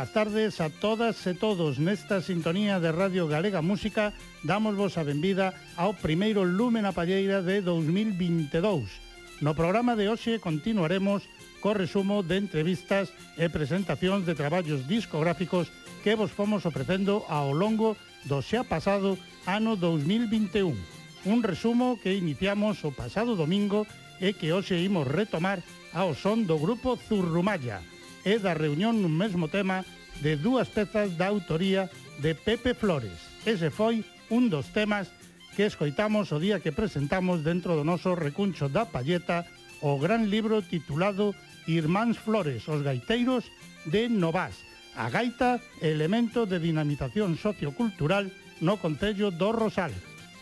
boas tardes a todas e todos nesta sintonía de Radio Galega Música damos vos a benvida ao primeiro Lumen a Palleira de 2022. No programa de hoxe continuaremos co resumo de entrevistas e presentacións de traballos discográficos que vos fomos ofrecendo ao longo do xa pasado ano 2021. Un resumo que iniciamos o pasado domingo e que hoxe imos retomar ao son do grupo Zurrumalla e da reunión nun mesmo tema de dúas pezas da autoría de Pepe Flores. Ese foi un dos temas que escoitamos o día que presentamos dentro do noso recuncho da palleta o gran libro titulado Irmáns Flores, os gaiteiros de Novás. A gaita, elemento de dinamización sociocultural no Concello do Rosal,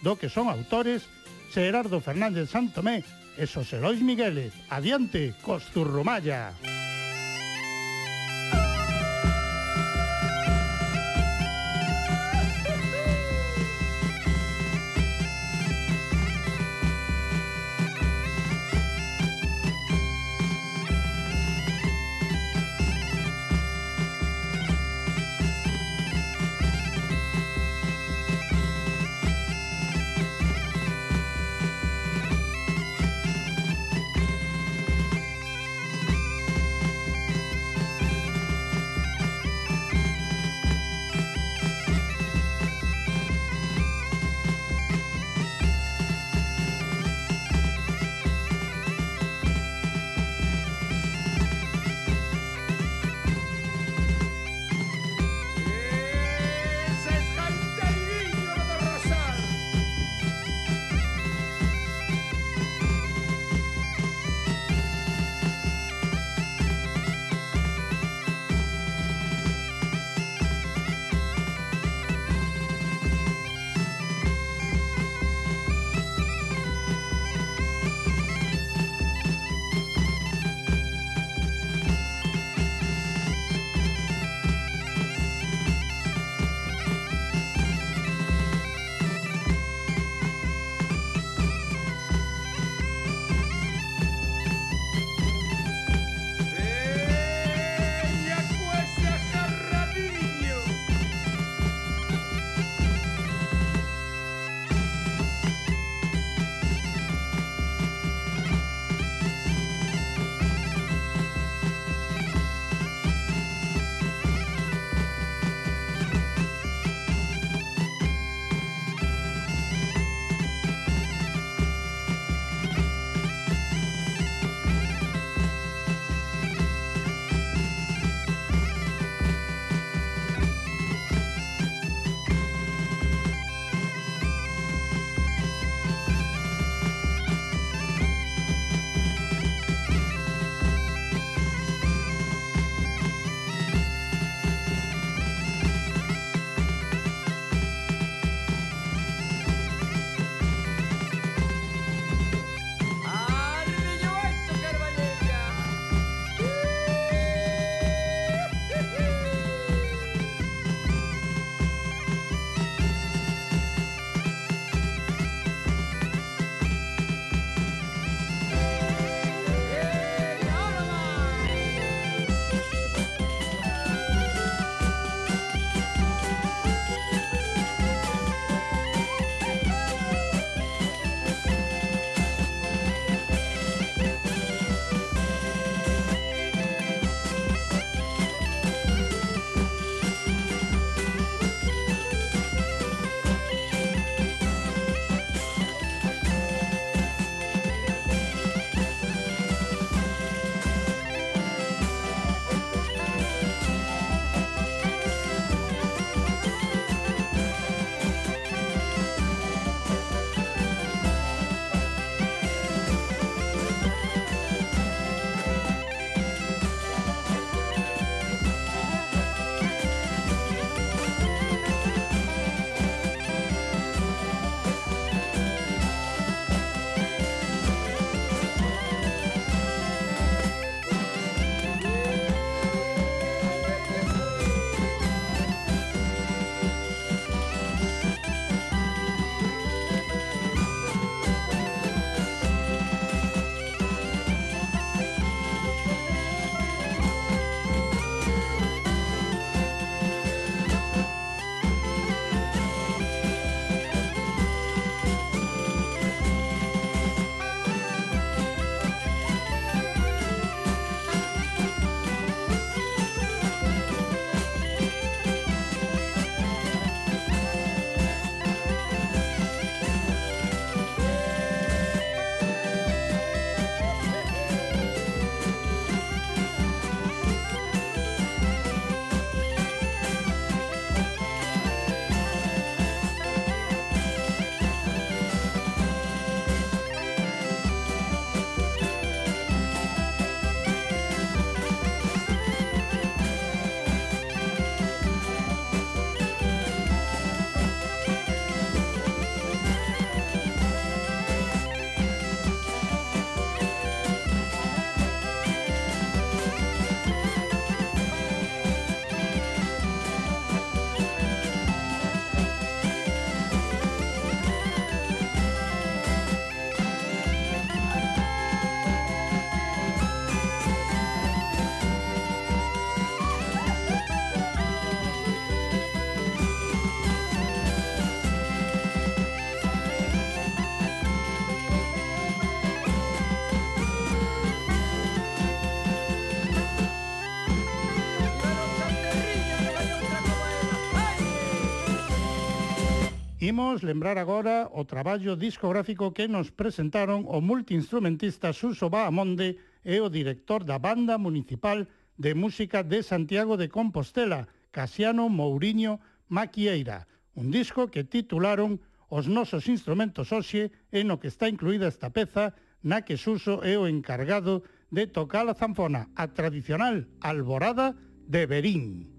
do que son autores Gerardo Fernández Santomé e Xosé Lois Migueles. Adiante, Costurrumalla. Música Imos lembrar agora o traballo discográfico que nos presentaron o multiinstrumentista Suso Bahamonde e o director da Banda Municipal de Música de Santiago de Compostela, Casiano Mourinho Maquieira, un disco que titularon Os nosos instrumentos hoxe e no que está incluída esta peza na que Suso é o encargado de tocar a zanfona, a tradicional alborada de Berín.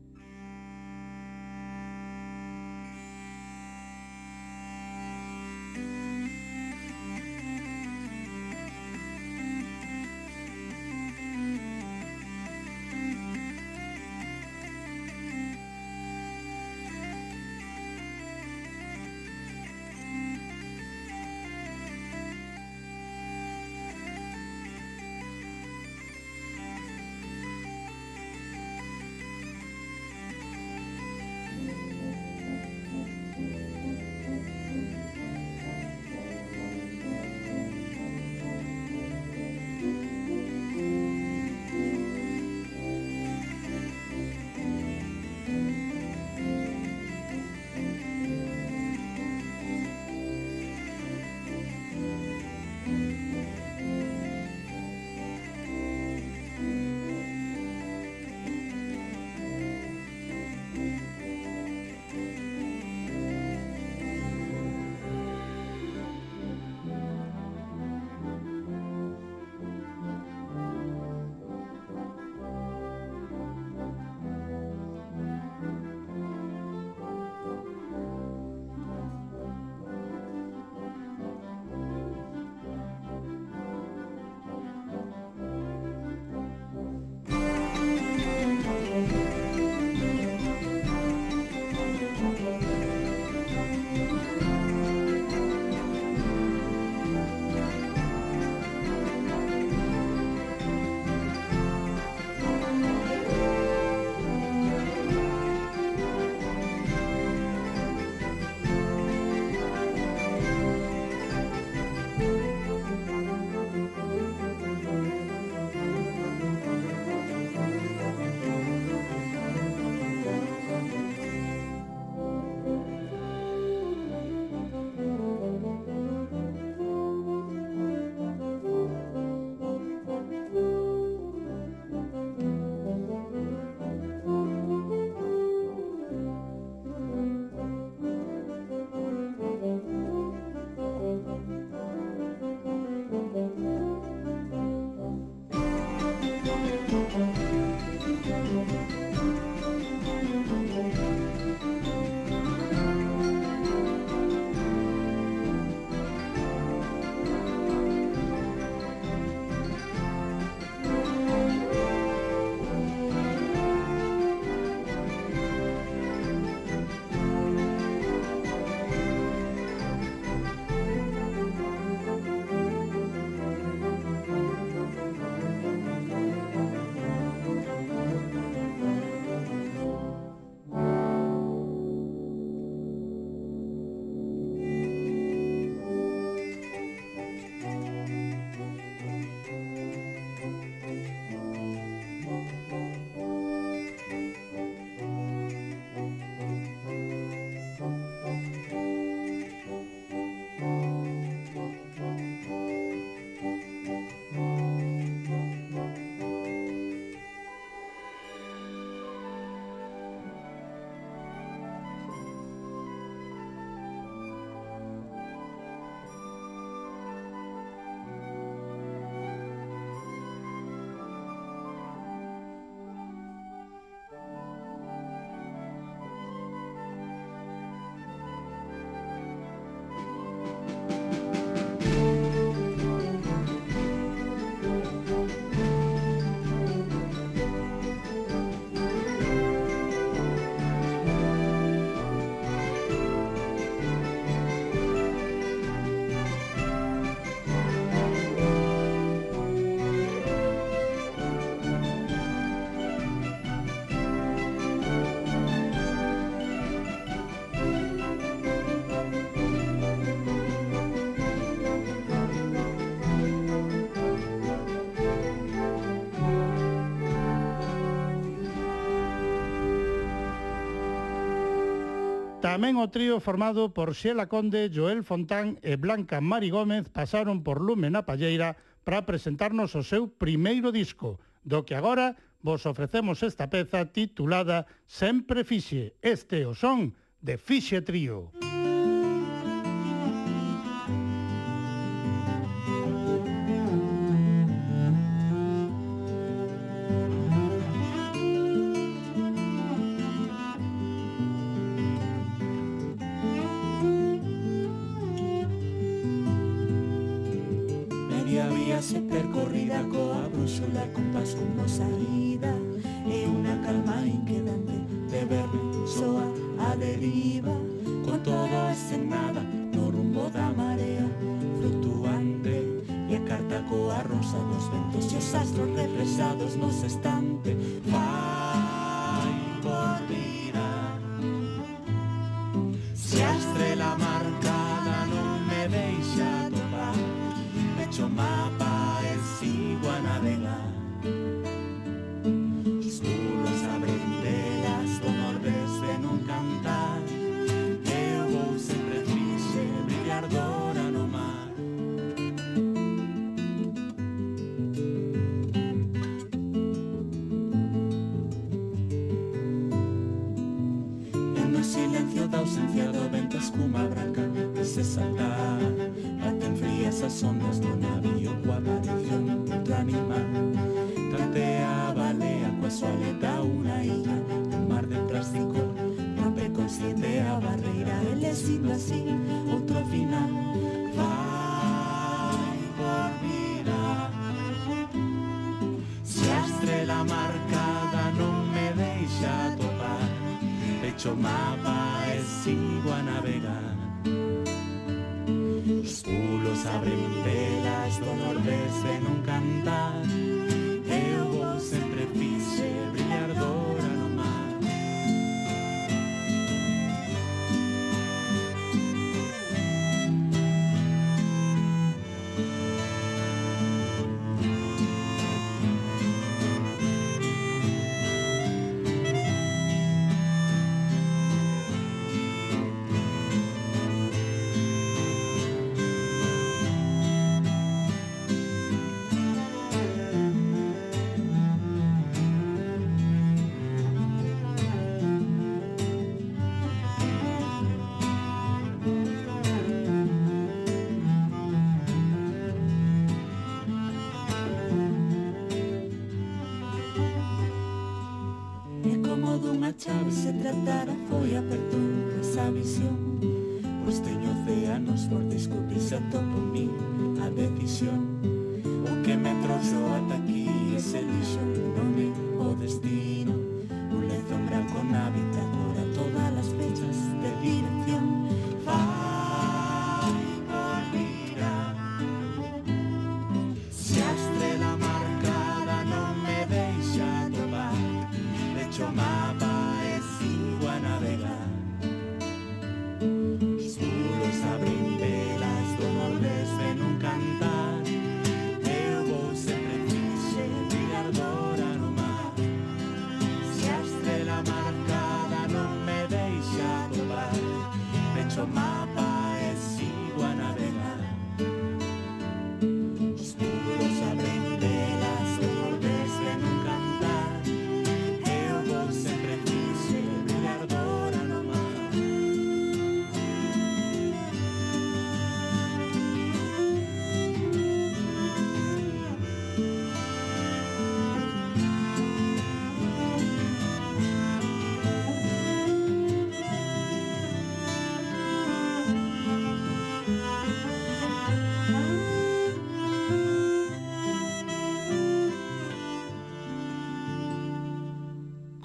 Tamén o trío formado por Xela Conde, Joel Fontán e Blanca Mari Gómez pasaron por Lume na Palleira para presentarnos o seu primeiro disco, do que agora vos ofrecemos esta peza titulada Sempre Fixe. Este o son de Fixe Trío. Música somos ahí. mapas sigo a navegar. Los pulos abren velas, dolor en un cantar.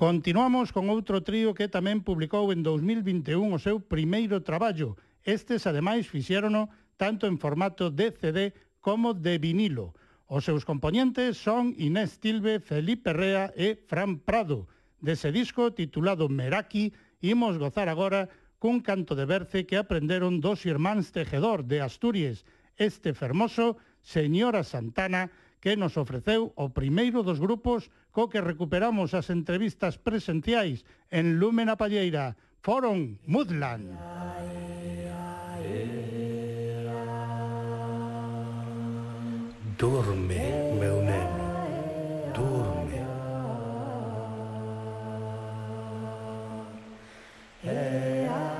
Continuamos con outro trío que tamén publicou en 2021 o seu primeiro traballo. Estes, ademais, fixérono tanto en formato de CD como de vinilo. Os seus componentes son Inés Tilbe, Felipe Rea e Fran Prado. Dese disco titulado Meraki, imos gozar agora cun canto de berce que aprenderon dos irmáns tejedor de Asturias, este fermoso, Señora Santana, que nos ofreceu o primeiro dos grupos co que recuperamos as entrevistas presenciais en Lume na Palleira. Foron Mudland. Dorme, meu neno, dorme.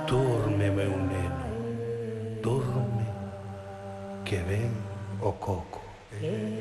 Dorme, meu neno, dorme, que ven o coco. Eh.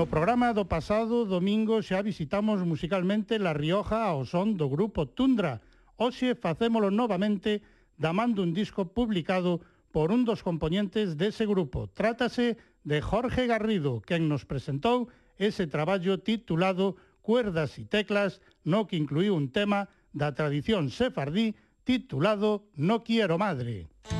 No programa do pasado domingo xa visitamos musicalmente La Rioja ao son do grupo Tundra. Oxe facémolo novamente damando un disco publicado por un dos componentes dese grupo. Trátase de Jorge Garrido, quen nos presentou ese traballo titulado Cuerdas e teclas, no que incluiu un tema da tradición sefardí titulado No quiero madre. Música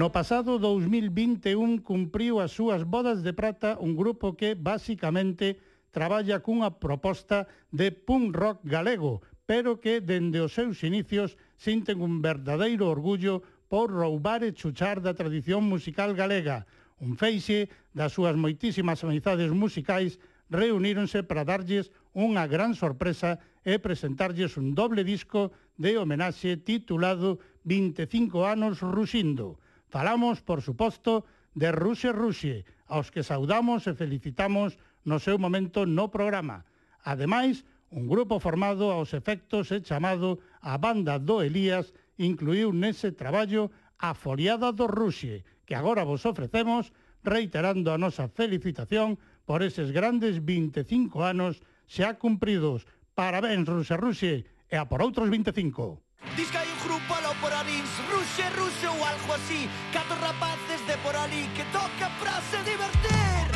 No pasado 2021 cumpriu as súas bodas de prata un grupo que, basicamente, traballa cunha proposta de punk rock galego, pero que, dende os seus inicios, sinten un verdadeiro orgullo por roubar e chuchar da tradición musical galega. Un feixe das súas moitísimas amizades musicais reuníronse para darlles unha gran sorpresa e presentarlles un doble disco de homenaxe titulado 25 anos ruxindo. Falamos, por suposto, de Ruxe Ruxe, aos que saudamos e felicitamos no seu momento no programa. Ademais, un grupo formado aos efectos e chamado a Banda do Elías incluiu nese traballo a foliada do Ruxe, que agora vos ofrecemos reiterando a nosa felicitación por eses grandes 25 anos xa cumpridos. Parabéns, Ruxe Ruxe, e a por outros 25. Disca Grupo grupolo poranins, ruxe, ruxe o algo así. Cato rapaces de por ali que toca pra se divertir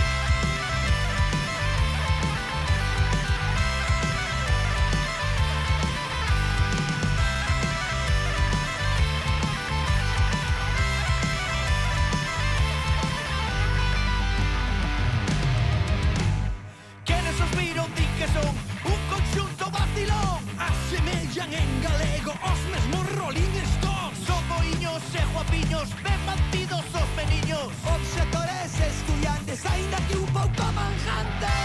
Quenes os viron que son cantan en galego os mesmos Rolling Stones Soboiños e guapiños, ben mantidos os meniños. Obxectores estudiantes, aínda que un pouco manjantes.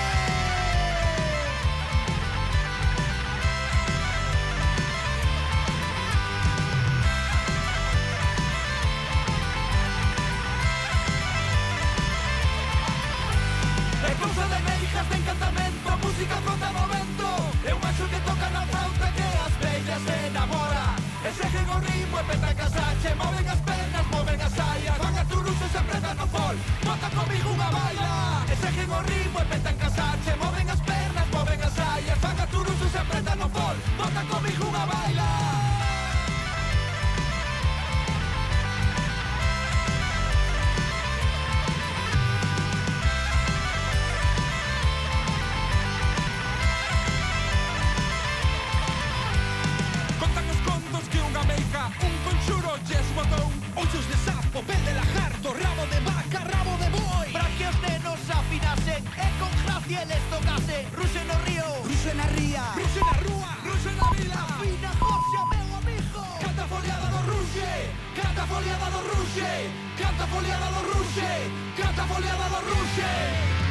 No fol Bota comigo unha baila. E seguen o ritmo e petan casache Moven as pernas, moven as saias Van a turus e se apretan no fol Bota comigo unha baila. Contan os que unha meica Un conxuro lles botou Oixos de sapo, pel de todo Rabo de vaca, rabo de boi Para que os nenos afinasen E con gracia eles tocasen Ruxe no río, ruxe na ría. Ruxe na rúa, ruxe na vila. Afina José, meu amigo. Canta foliada do ruxe Canta foliada do ruxe Canta foliada do ruxe Canta foliada do ruxe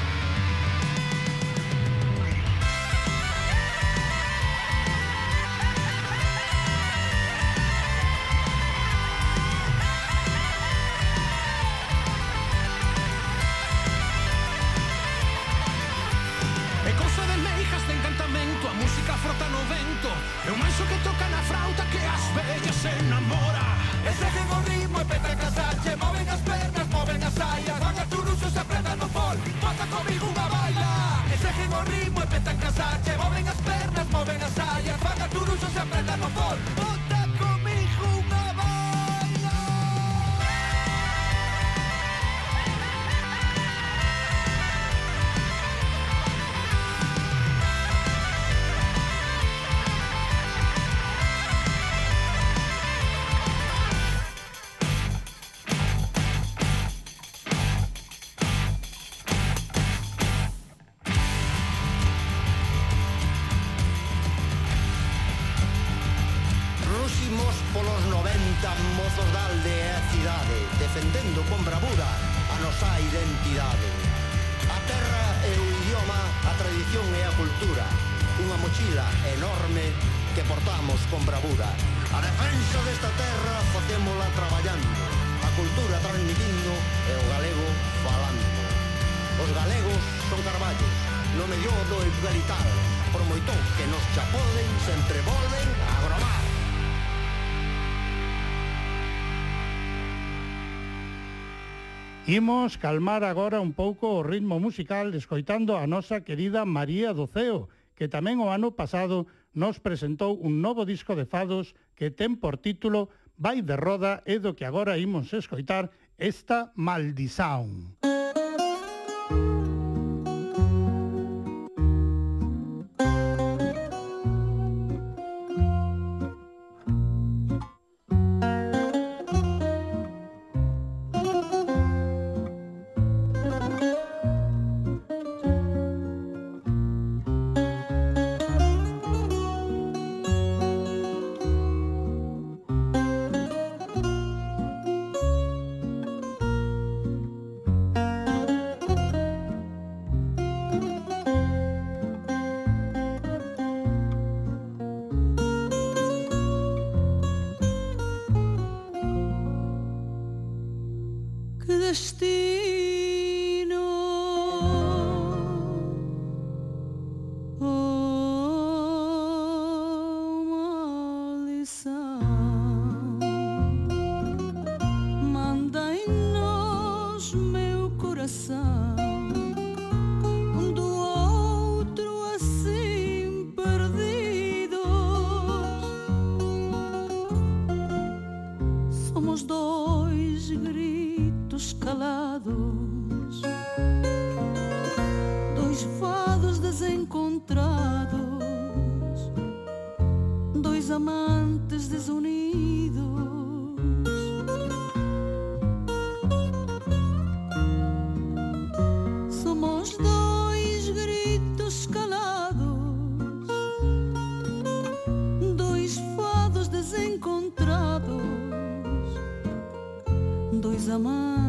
Imos calmar agora un pouco o ritmo musical escoitando a nosa querida María Doceo, que tamén o ano pasado nos presentou un novo disco de fados que ten por título Vai de Roda e do que agora imos escoitar esta Maldisaun. Música zaman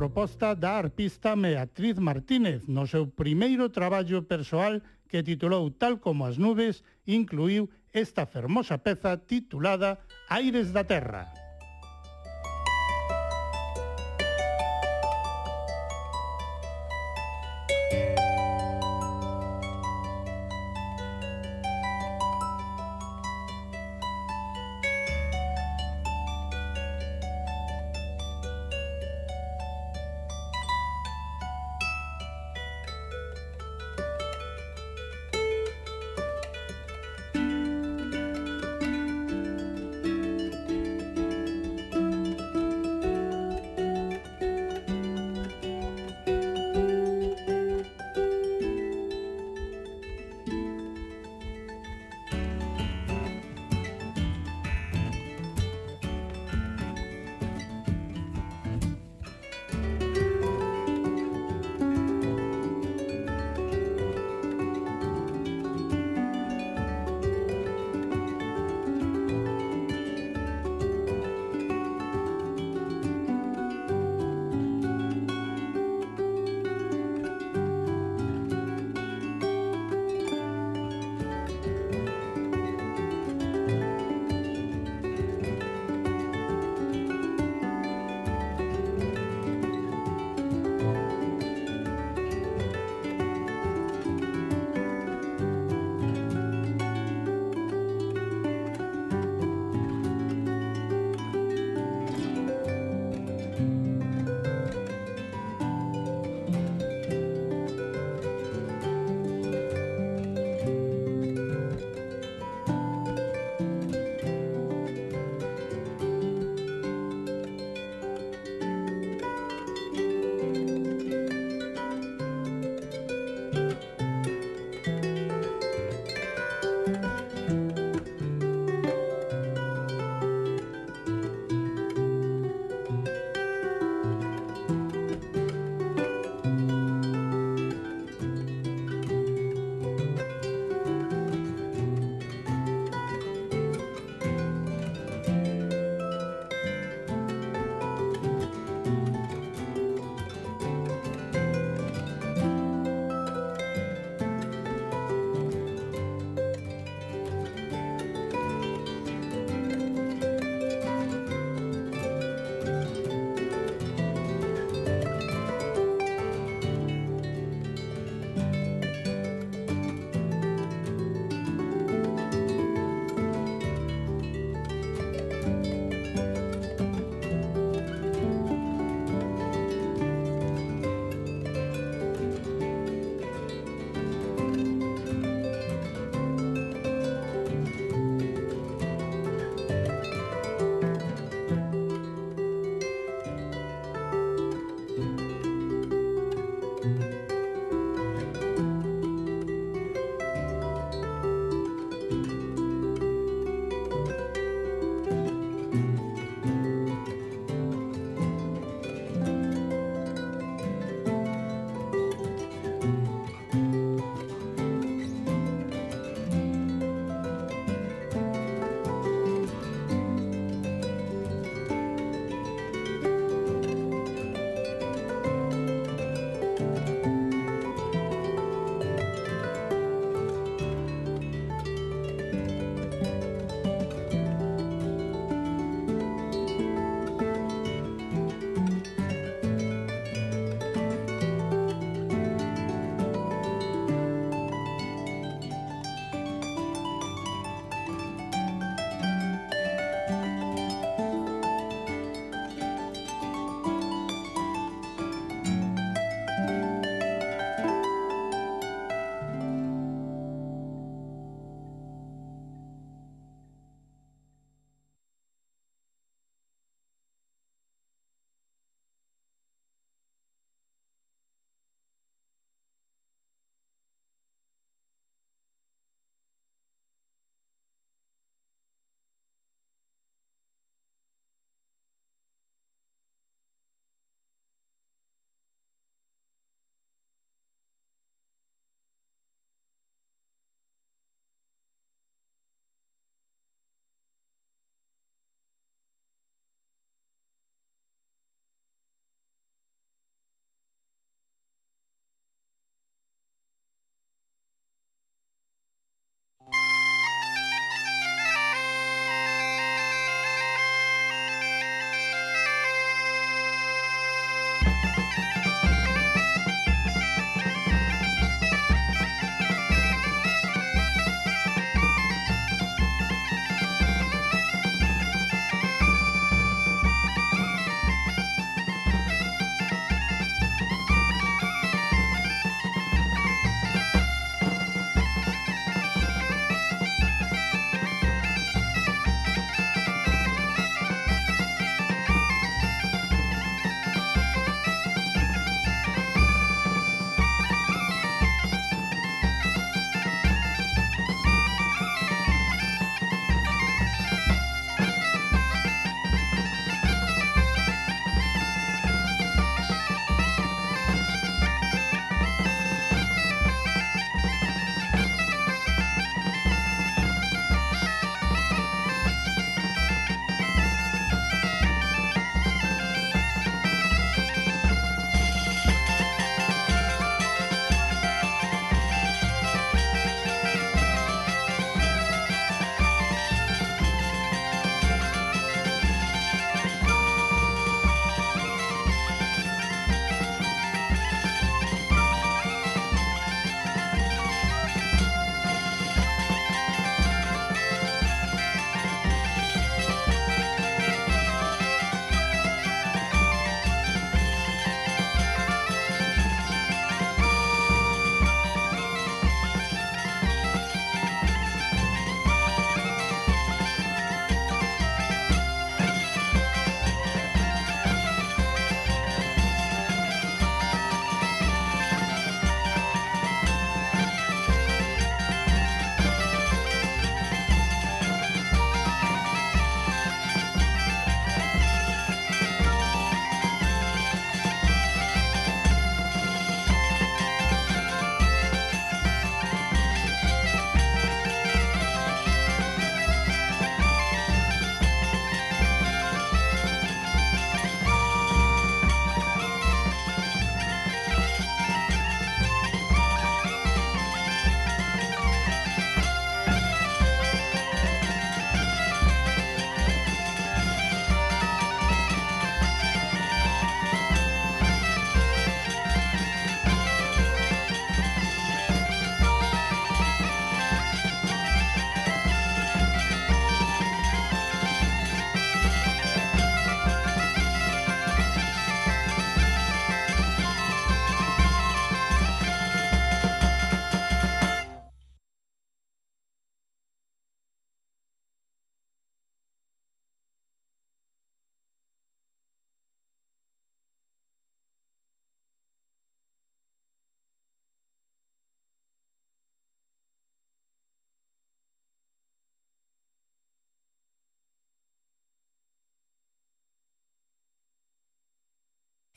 proposta da arpista Beatriz Martínez no seu primeiro traballo persoal que titulou Tal como as nubes, incluiu esta fermosa peza titulada Aires da Terra.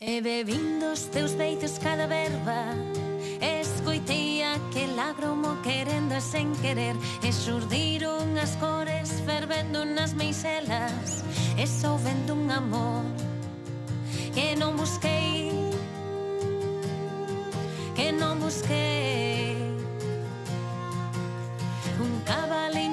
E bebindo os teus beitos cada verba Escoitei aquel agromo querendo e sen querer E xurdiron as cores fervendo nas meiselas E soubendo un amor que non busquei Que non busquei. Un cabaleiro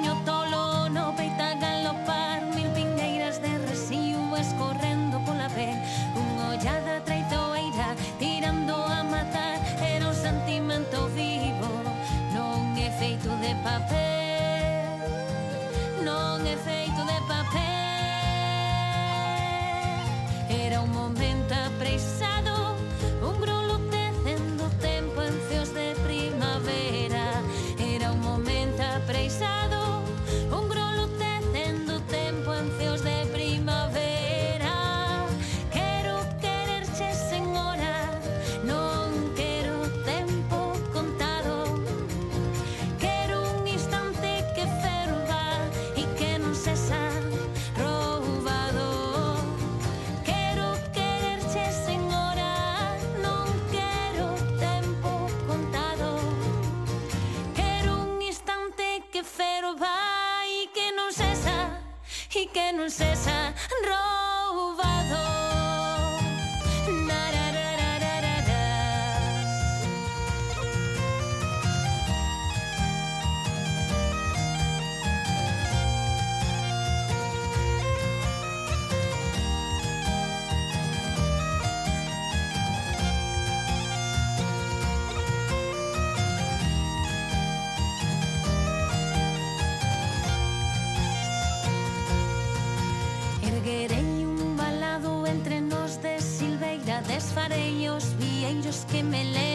me lee.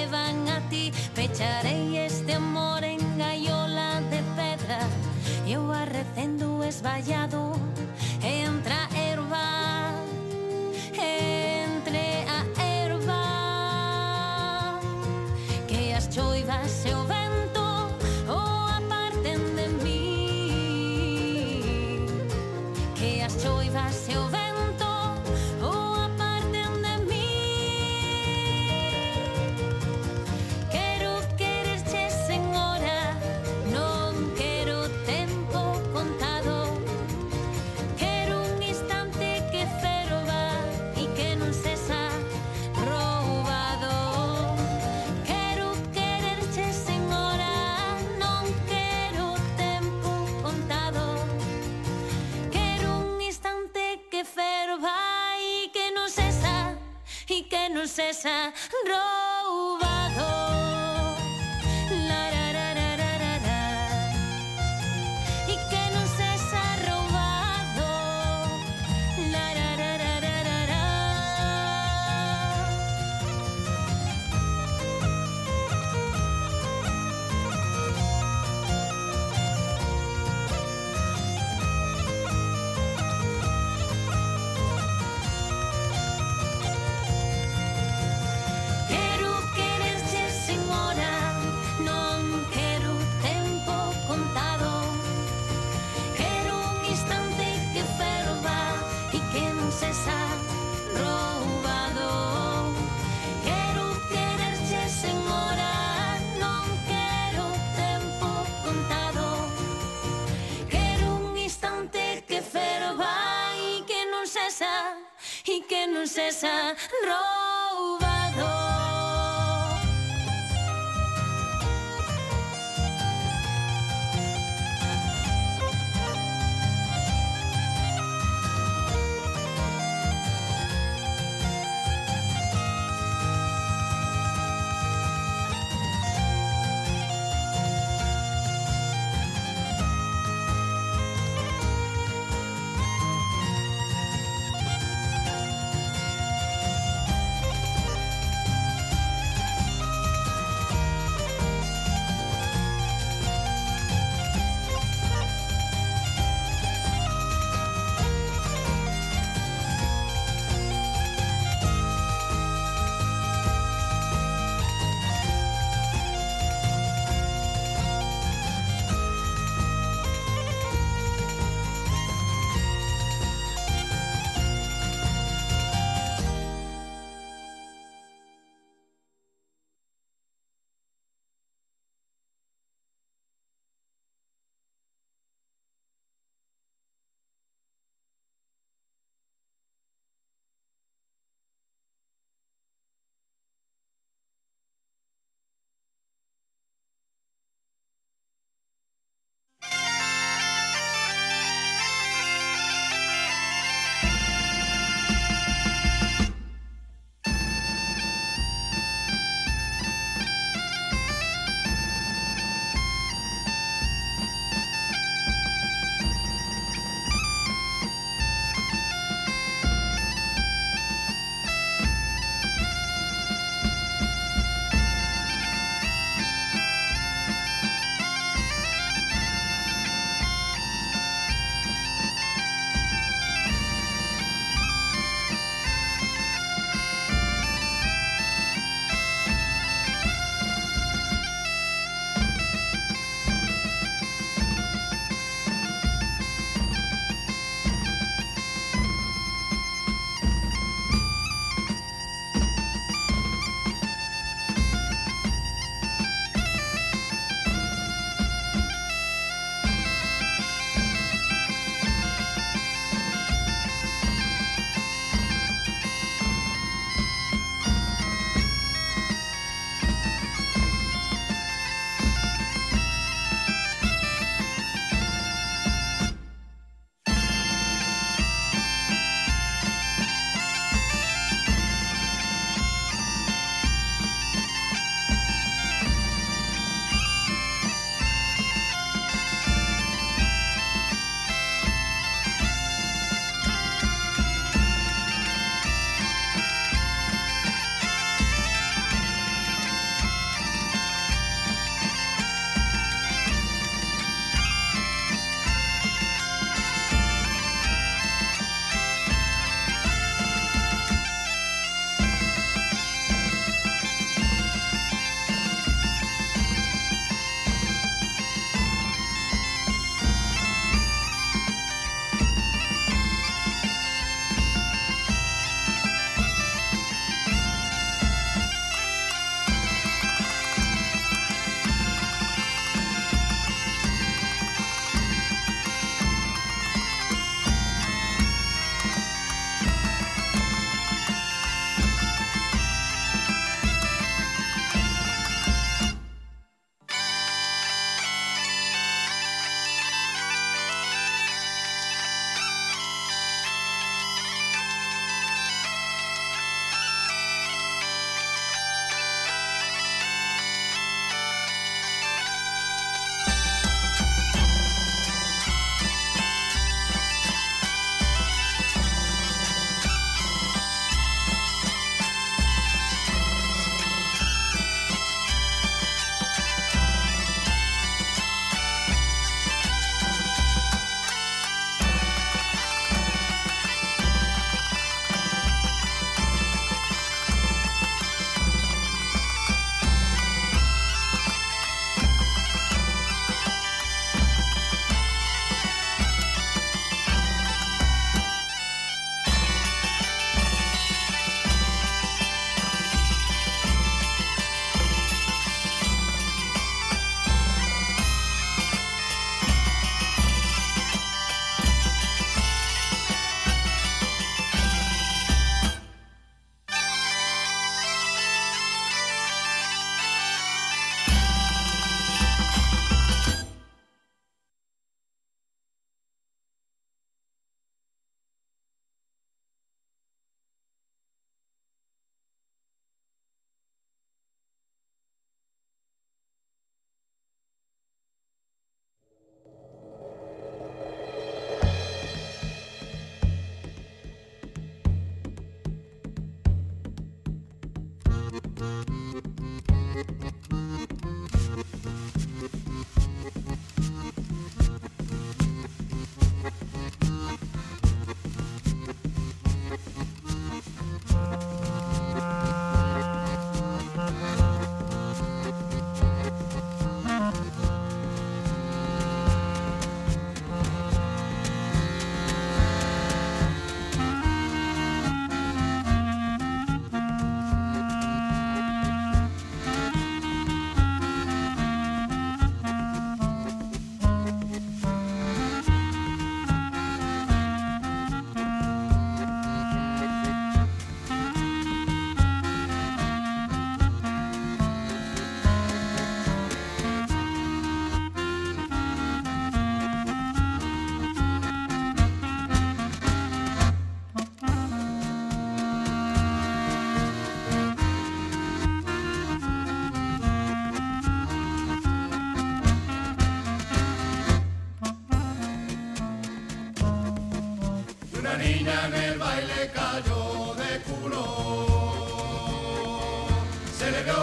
synagogue.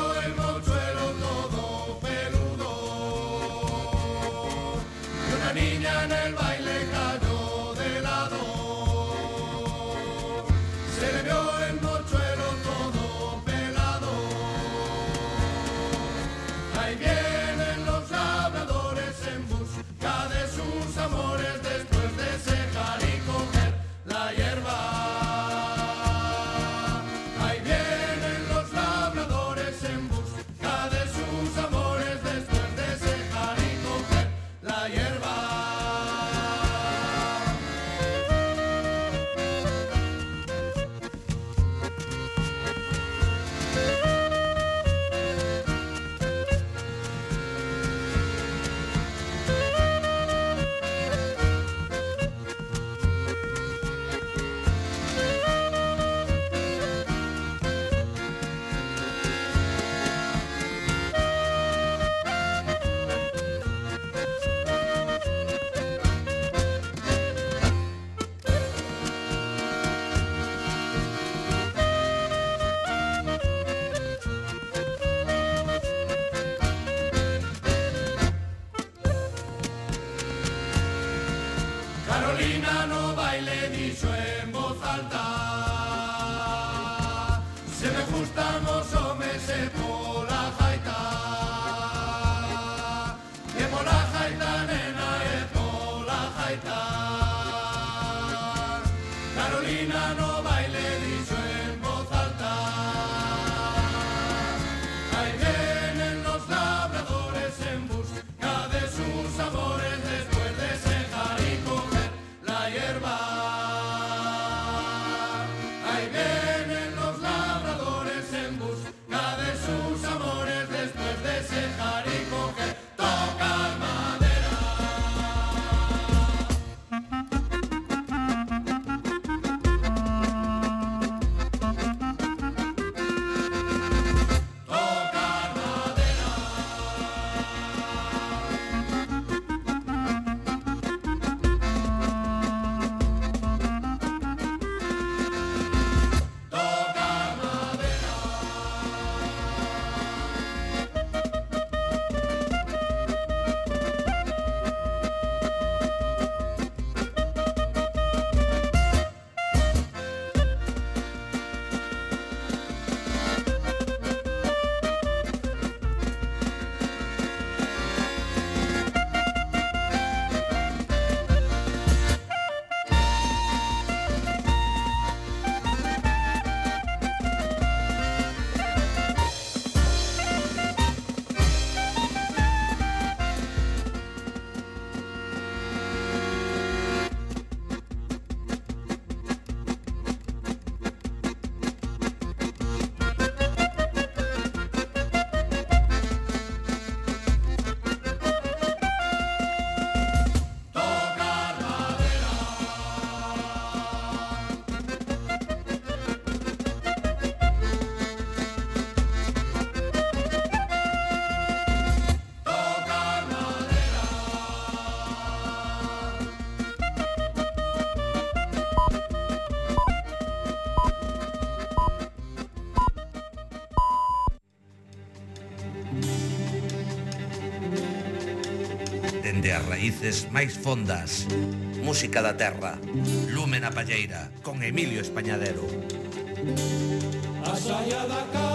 dende as raíces máis fondas. Música da terra, lume na palleira, con Emilio Españadero. A saia da casa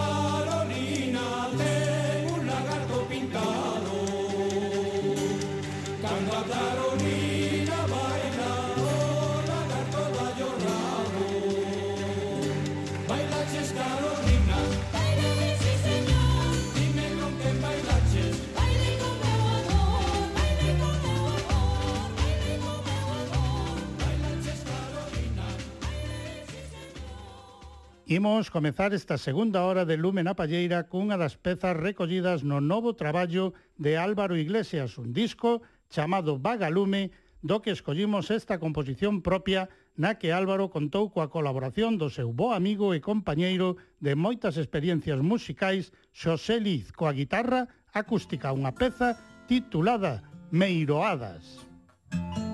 Imos comezar esta segunda hora de Lumen a Palleira cunha das pezas recollidas no novo traballo de Álvaro Iglesias, un disco chamado Vagalume, do que escollimos esta composición propia na que Álvaro contou coa colaboración do seu bo amigo e compañeiro de moitas experiencias musicais, Xosé Liz, coa guitarra acústica, unha peza titulada Meiroadas. Meiroadas.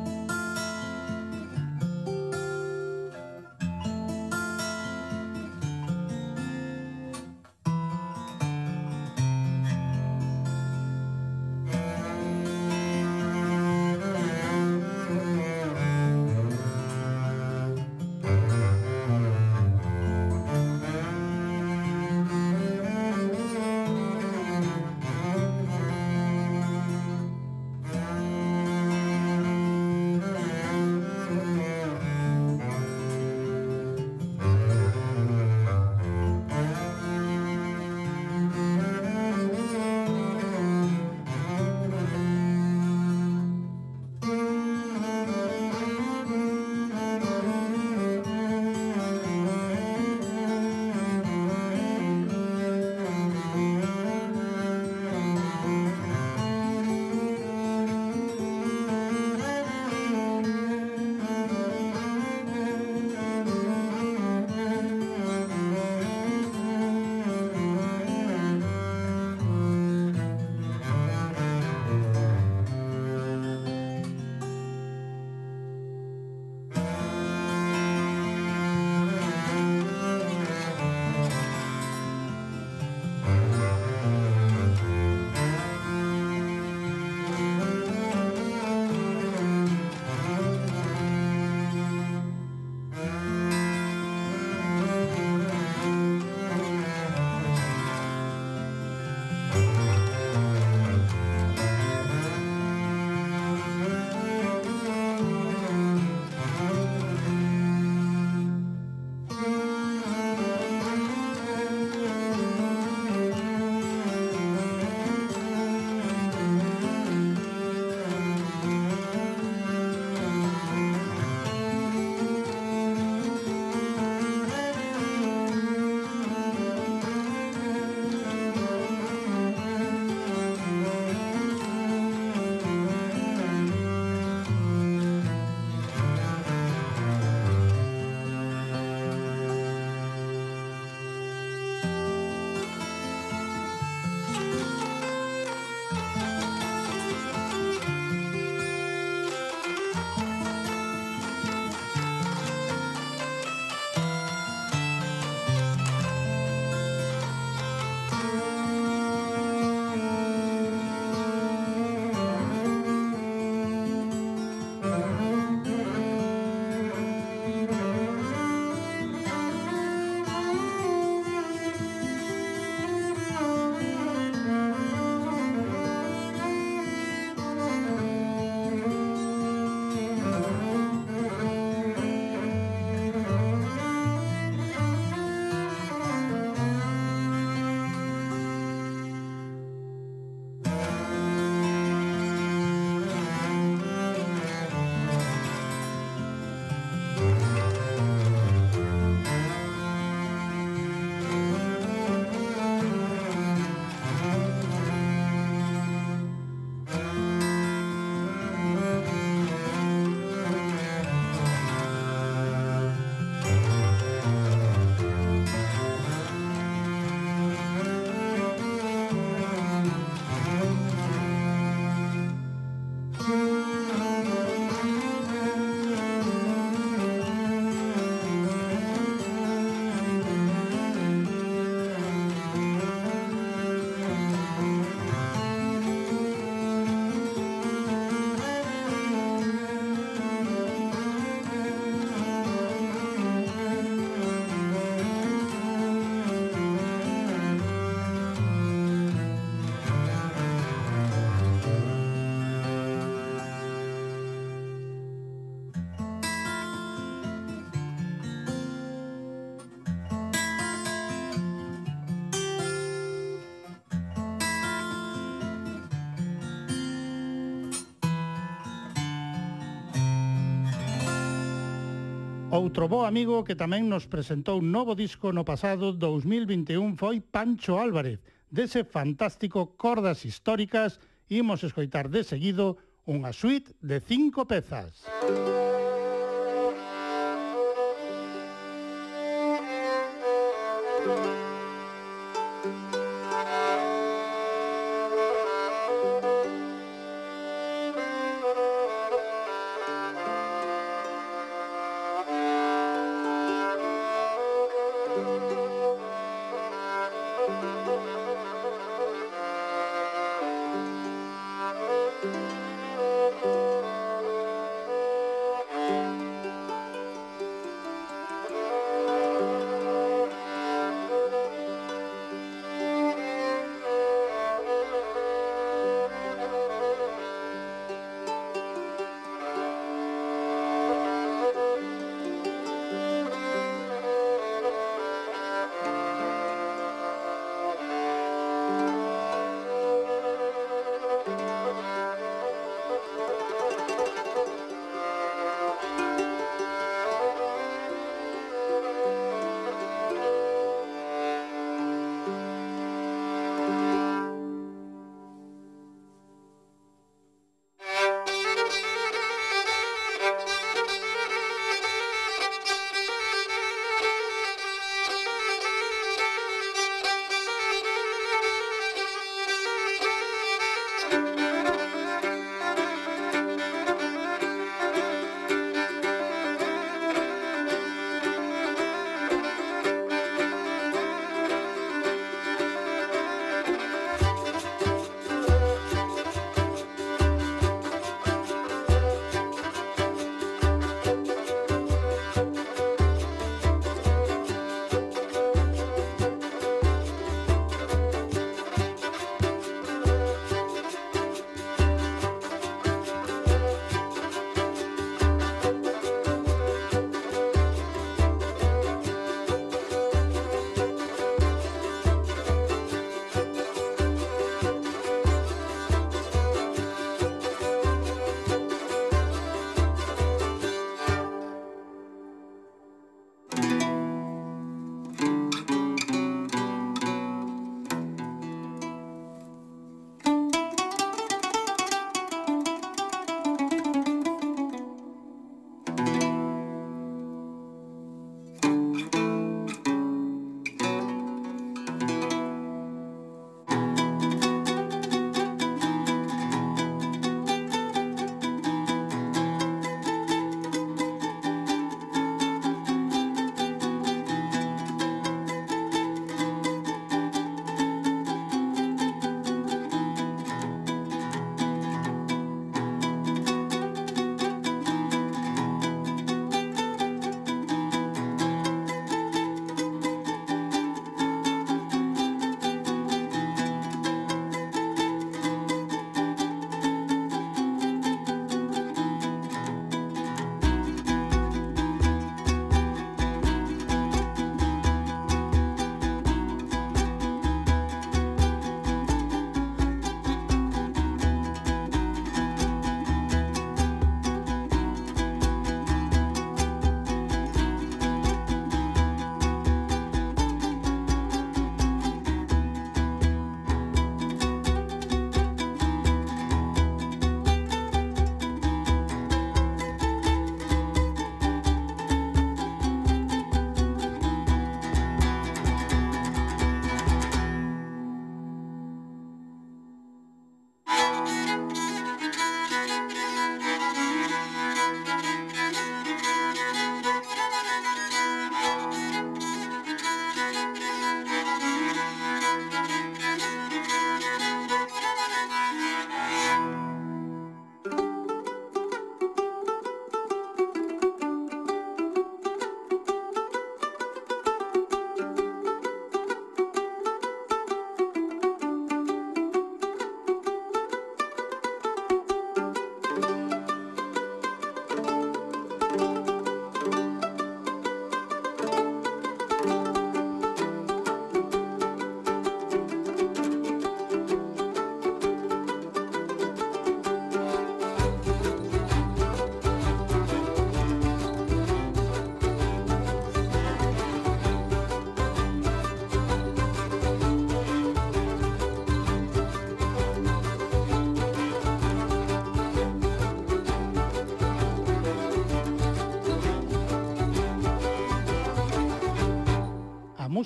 Outro bo amigo que tamén nos presentou un novo disco no pasado 2021 foi Pancho Álvarez. Dese fantástico Cordas Históricas imos escoitar de seguido unha suite de cinco pezas. Música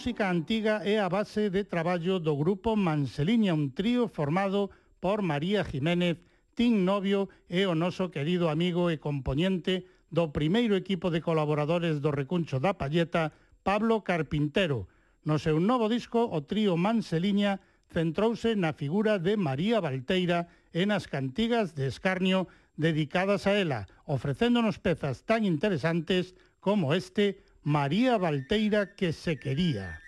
música antiga é a base de traballo do grupo Manseliña, un trío formado por María Jiménez, Tim Novio e o noso querido amigo e componente do primeiro equipo de colaboradores do Recuncho da Palleta, Pablo Carpintero. No seu novo disco, o trío Manseliña centrouse na figura de María Valteira e nas cantigas de escarnio dedicadas a ela, ofrecéndonos pezas tan interesantes como este María Valteira que se quería.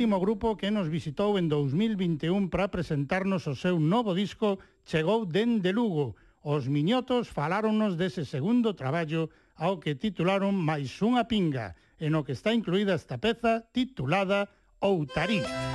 último grupo que nos visitou en 2021 para presentarnos o seu novo disco chegou dende Lugo. Os miñotos faláronnos dese segundo traballo ao que titularon Mais unha pinga, e no que está incluída esta peza titulada Outarí. Outarí.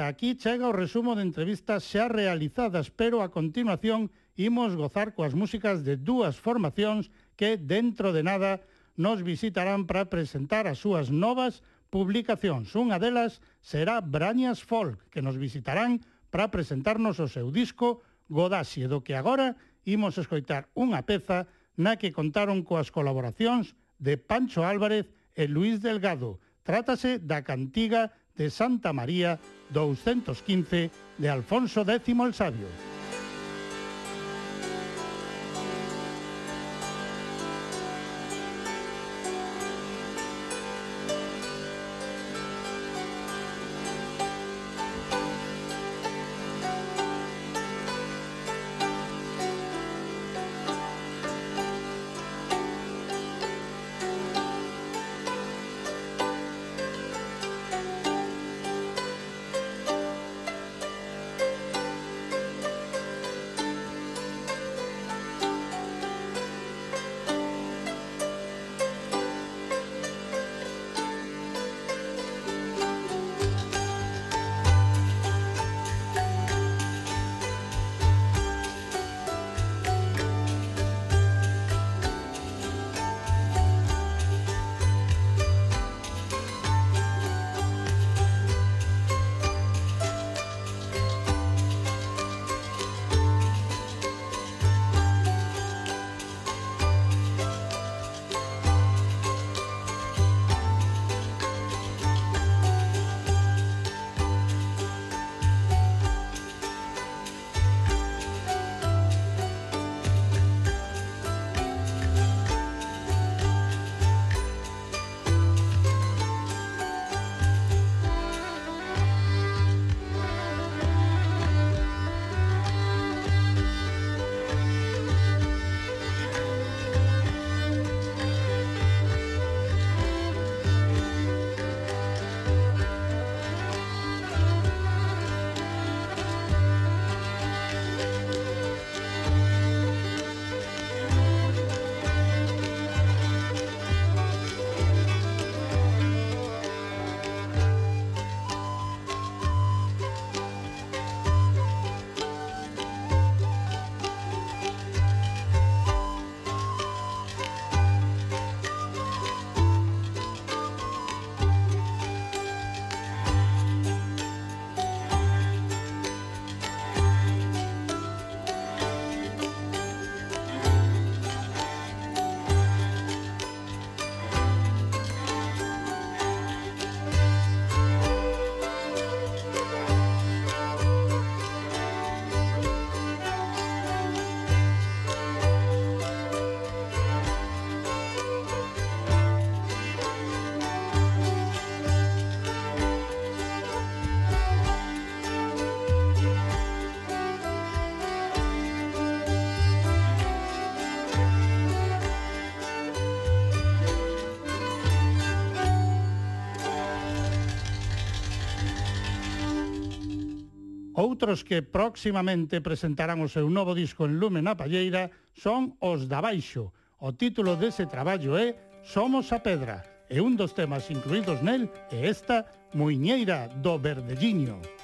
Ata aquí chega o resumo de entrevistas xa realizadas, pero a continuación imos gozar coas músicas de dúas formacións que, dentro de nada, nos visitarán para presentar as súas novas publicacións. Unha delas será Brañas Folk, que nos visitarán para presentarnos o seu disco Godaxe, do que agora imos escoitar unha peza na que contaron coas colaboracións de Pancho Álvarez e Luis Delgado. Trátase da cantiga de Santa María 215 de Alfonso X el Sabio. Outros que próximamente presentarán o seu novo disco en Lume na Palleira son os da Baixo. O título dese traballo é Somos a Pedra e un dos temas incluídos nel é esta Muiñeira do Verdelliño.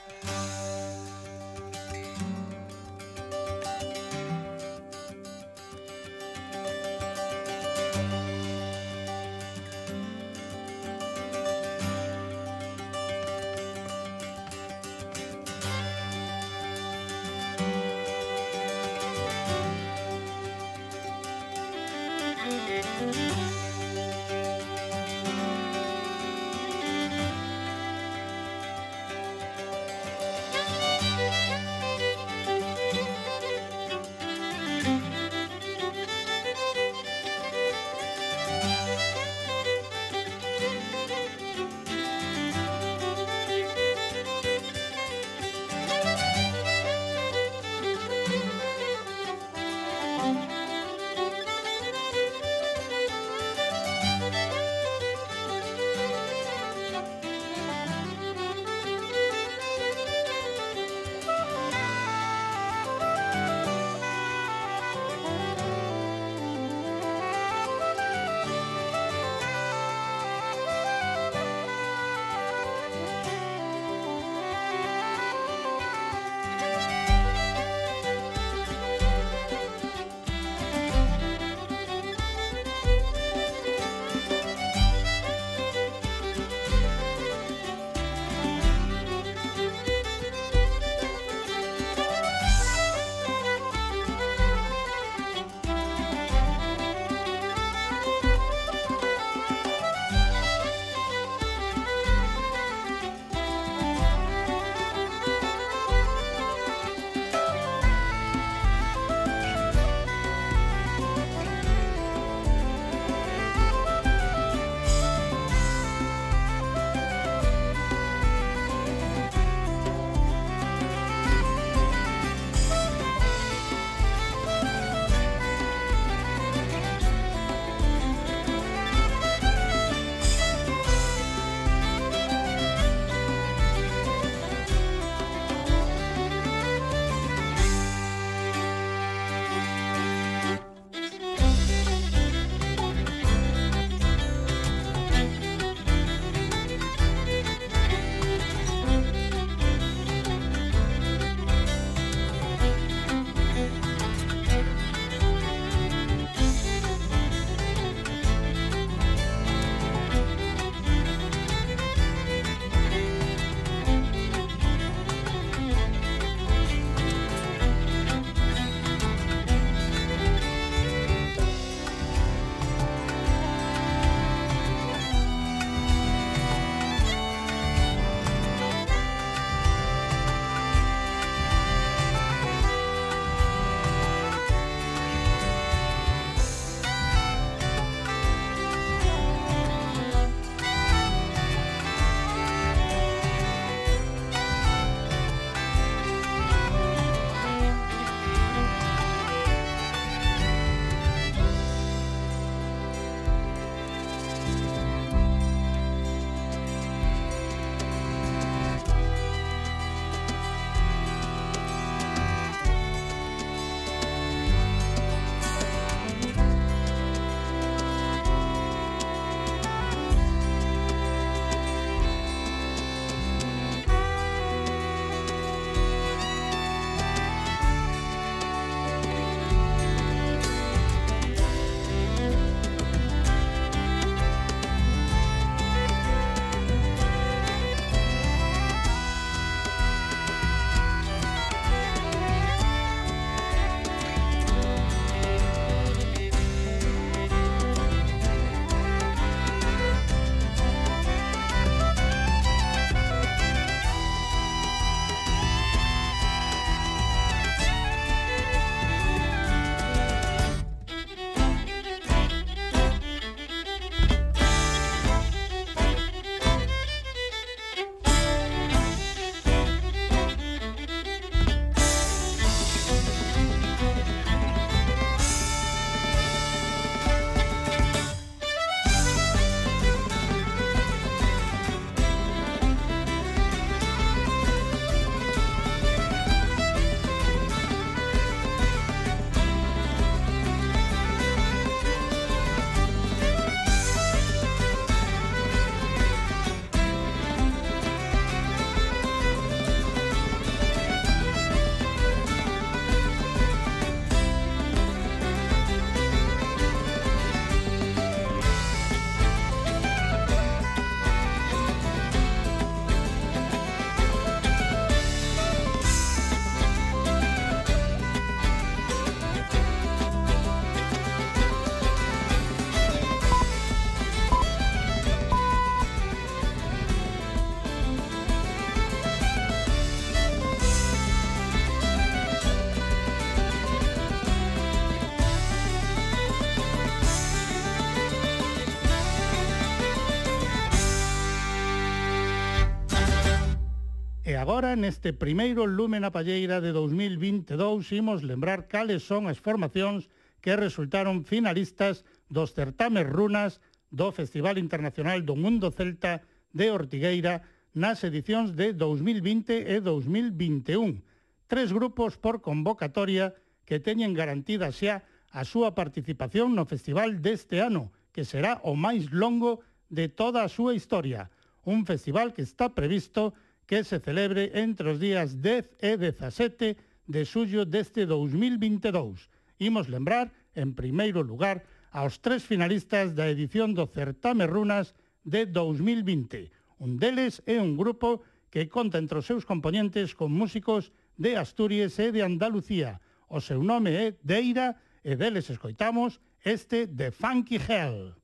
Agora, neste primeiro Lume na Palleira de 2022, imos lembrar cales son as formacións que resultaron finalistas dos certames runas do Festival Internacional do Mundo Celta de Ortigueira nas edicións de 2020 e 2021. Tres grupos por convocatoria que teñen garantida xa a súa participación no festival deste ano, que será o máis longo de toda a súa historia, un festival que está previsto que se celebre entre os días 10 e 17 de xullo deste 2022. Imos lembrar, en primeiro lugar, aos tres finalistas da edición do Certame Runas de 2020. Un deles é un grupo que conta entre os seus componentes con músicos de Asturias e de Andalucía. O seu nome é Deira e deles escoitamos este de Funky Hell.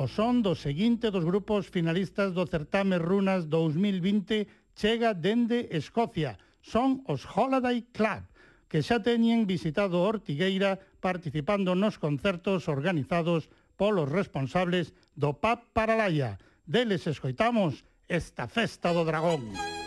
O son do seguinte dos grupos finalistas do certame Runas 2020 chega dende Escocia. Son os Holiday Club, que xa teñen visitado Ortigueira participando nos concertos organizados polos responsables do PAP Paralaya. Deles escoitamos esta festa do dragón. Música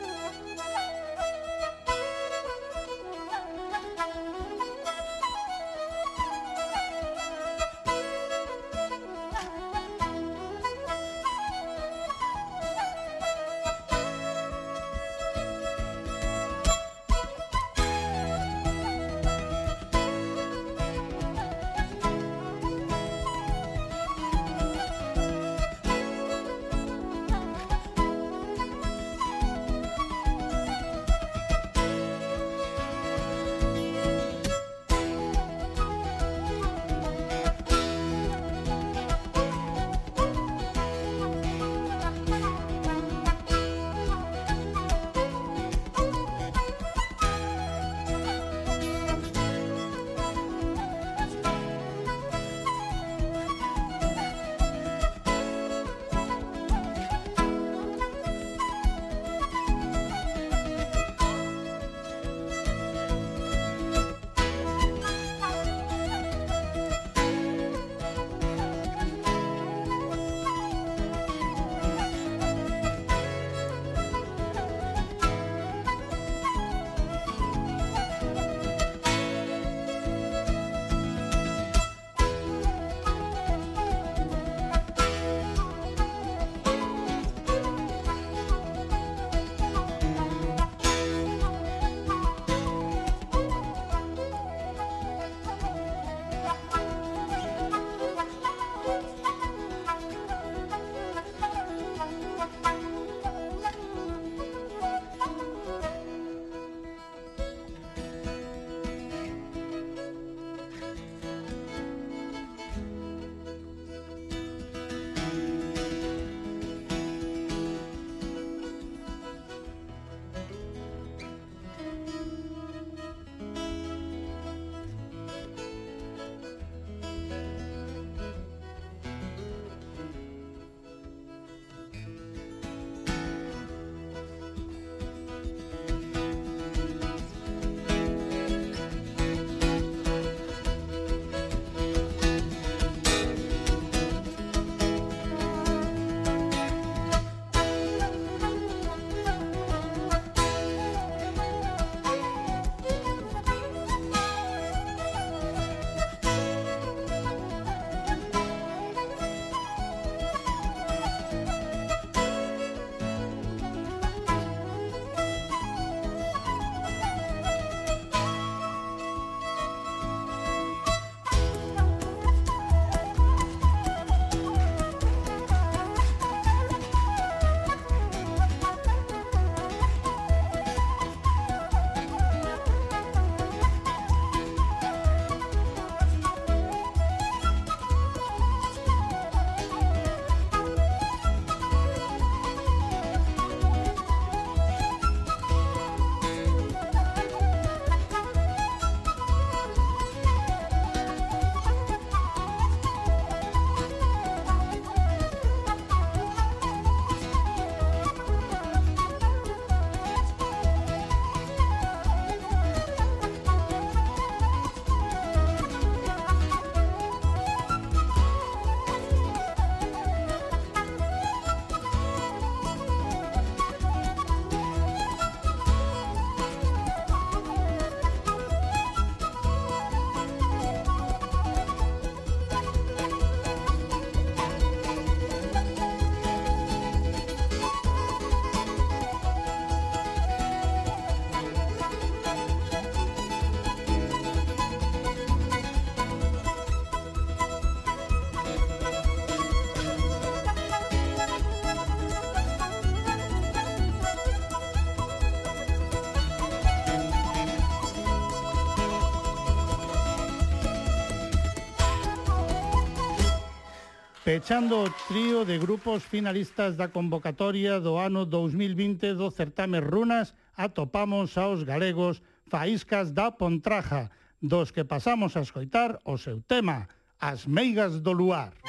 Pechando o trío de grupos finalistas da convocatoria do ano 2020 do certame Runas, atopamos aos galegos Faíscas da Pontraja, dos que pasamos a escoitar o seu tema, As meigas do luar.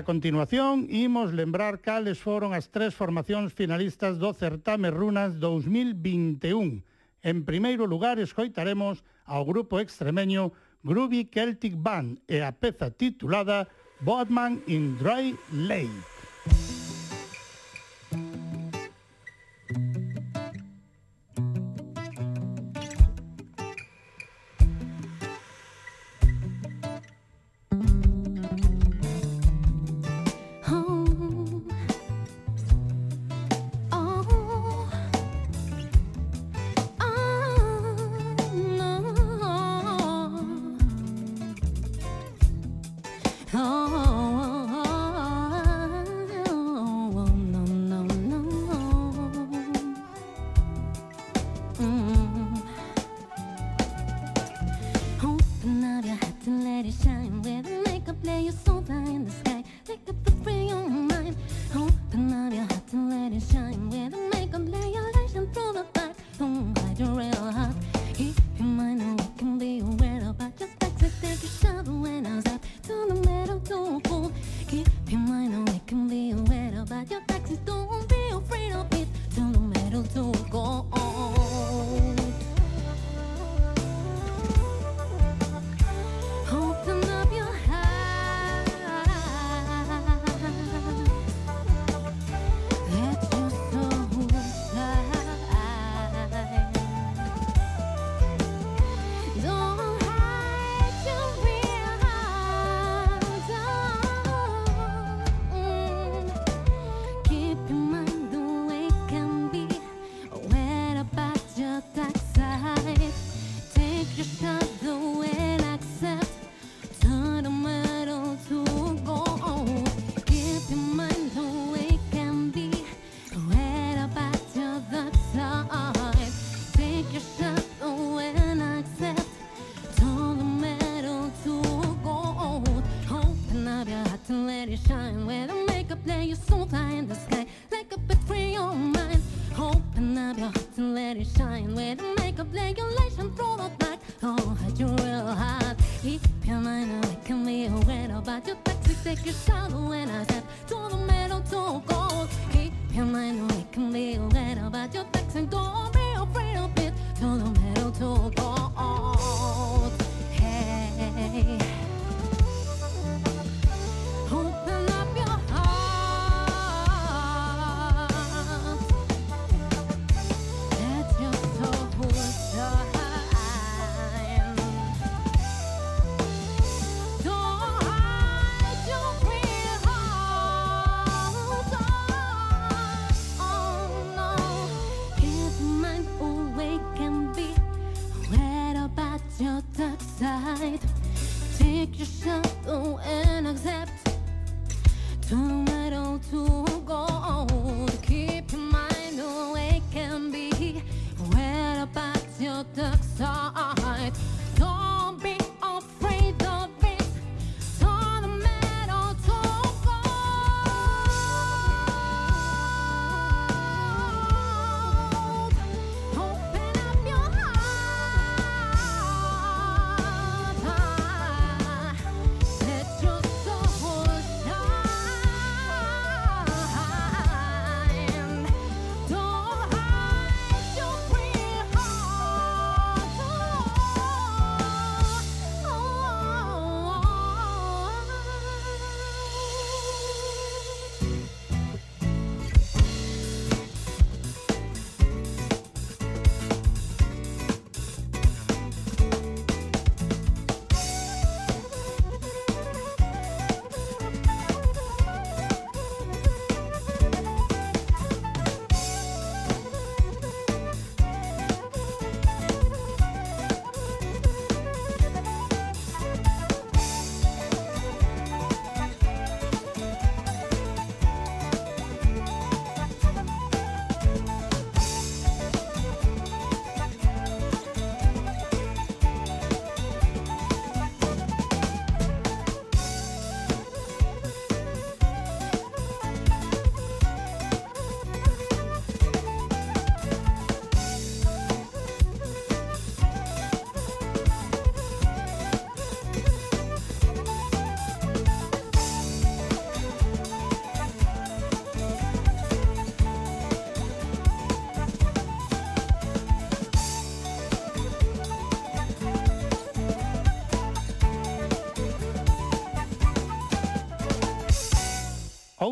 A continuación, imos lembrar cales foron as tres formacións finalistas do Certame Runas 2021. En primeiro lugar, escoitaremos ao grupo extremeño Groovy Celtic Band e a peza titulada Boatman in Dry Lake.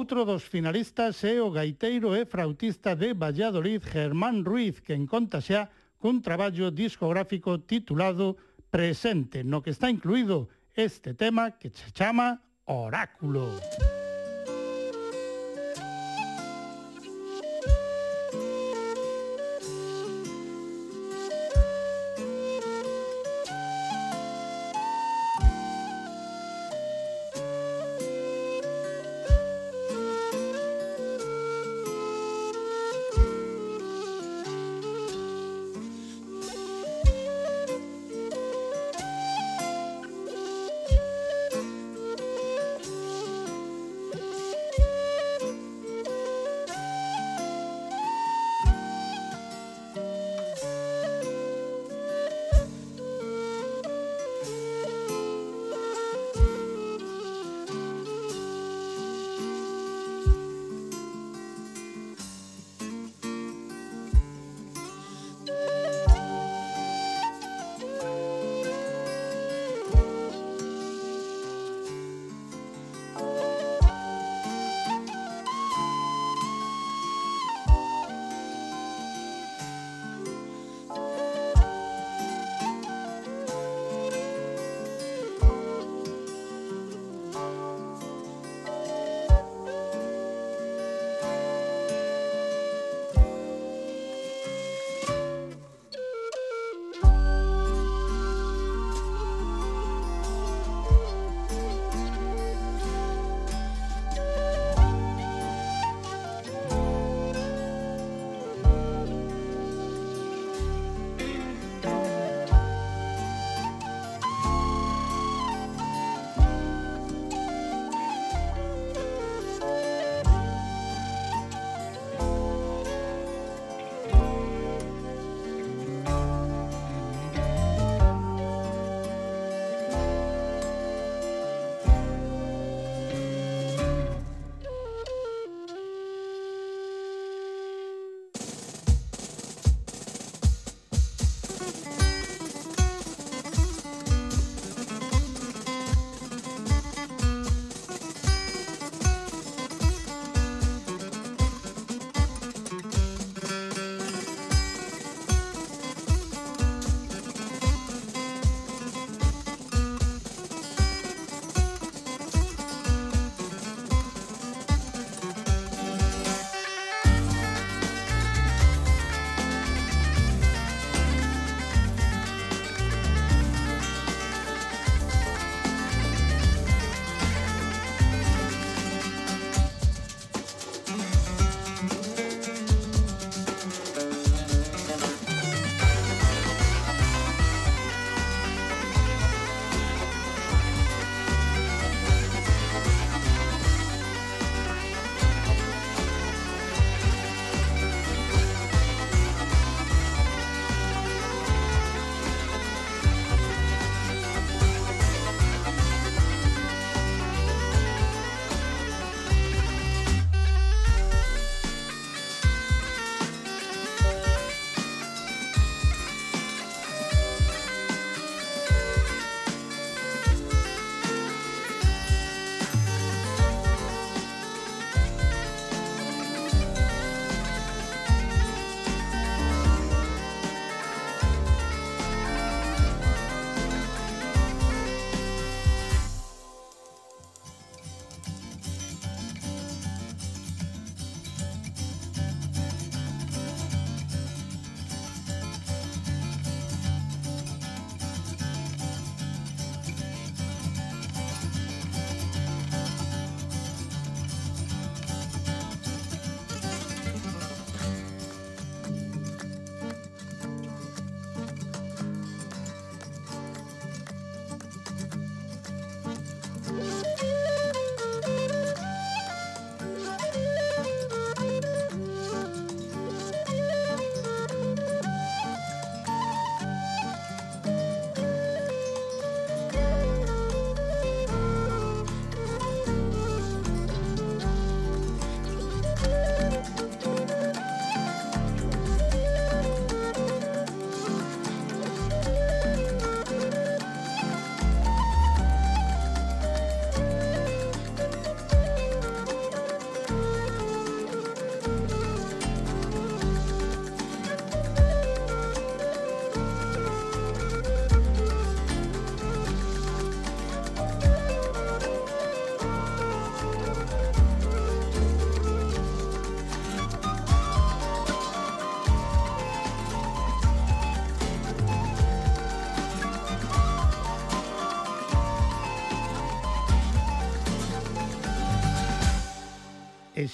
Outro dos finalistas é o gaiteiro e frautista de Valladolid, Germán Ruiz, que enconta xa cun traballo discográfico titulado Presente, no que está incluído este tema que se chama Oráculo. Oráculo.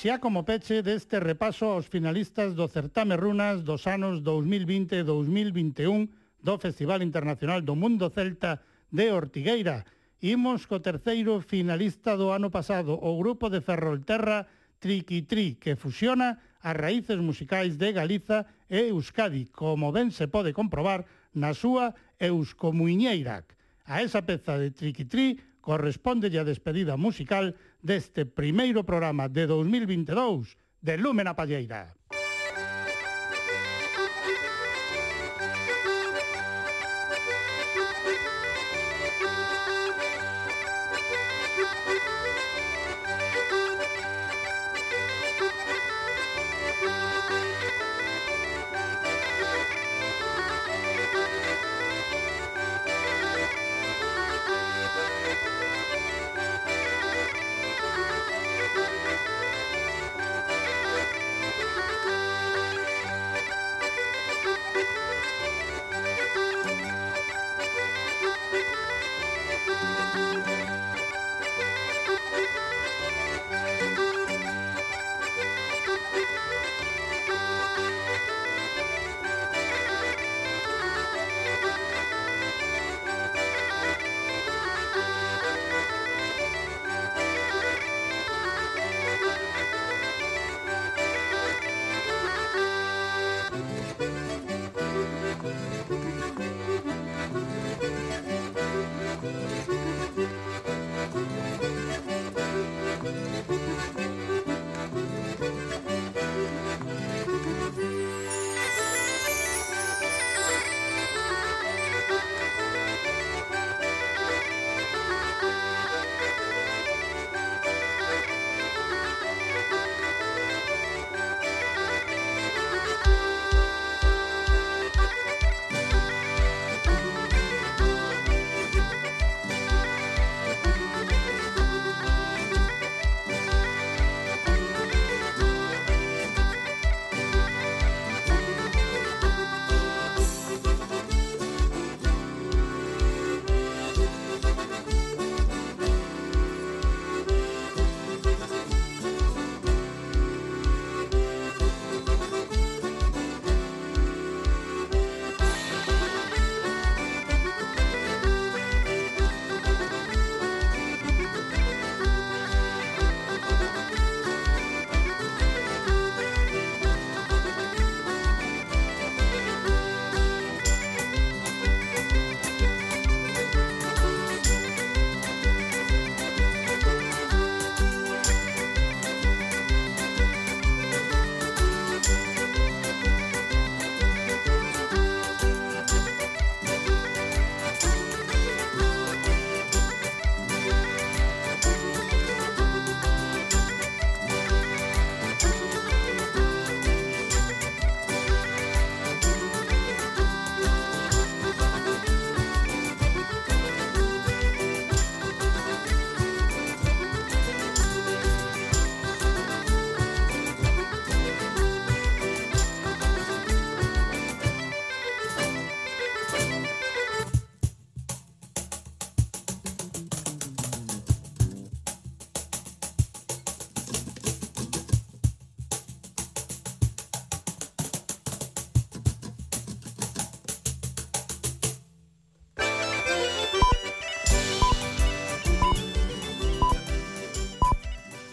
xa como peche deste repaso aos finalistas do certame Runas dos anos 2020 e 2021 do Festival Internacional do Mundo Celta de Ortigueira. Imos co terceiro finalista do ano pasado, o grupo de Ferrolterra Triquitri, que fusiona as raíces musicais de Galiza e Euskadi, como ben se pode comprobar na súa Euskomuiñeirac. A esa peza de Triquitri corresponde a despedida musical deste primeiro programa de 2022 de Lúmena Palleira. Música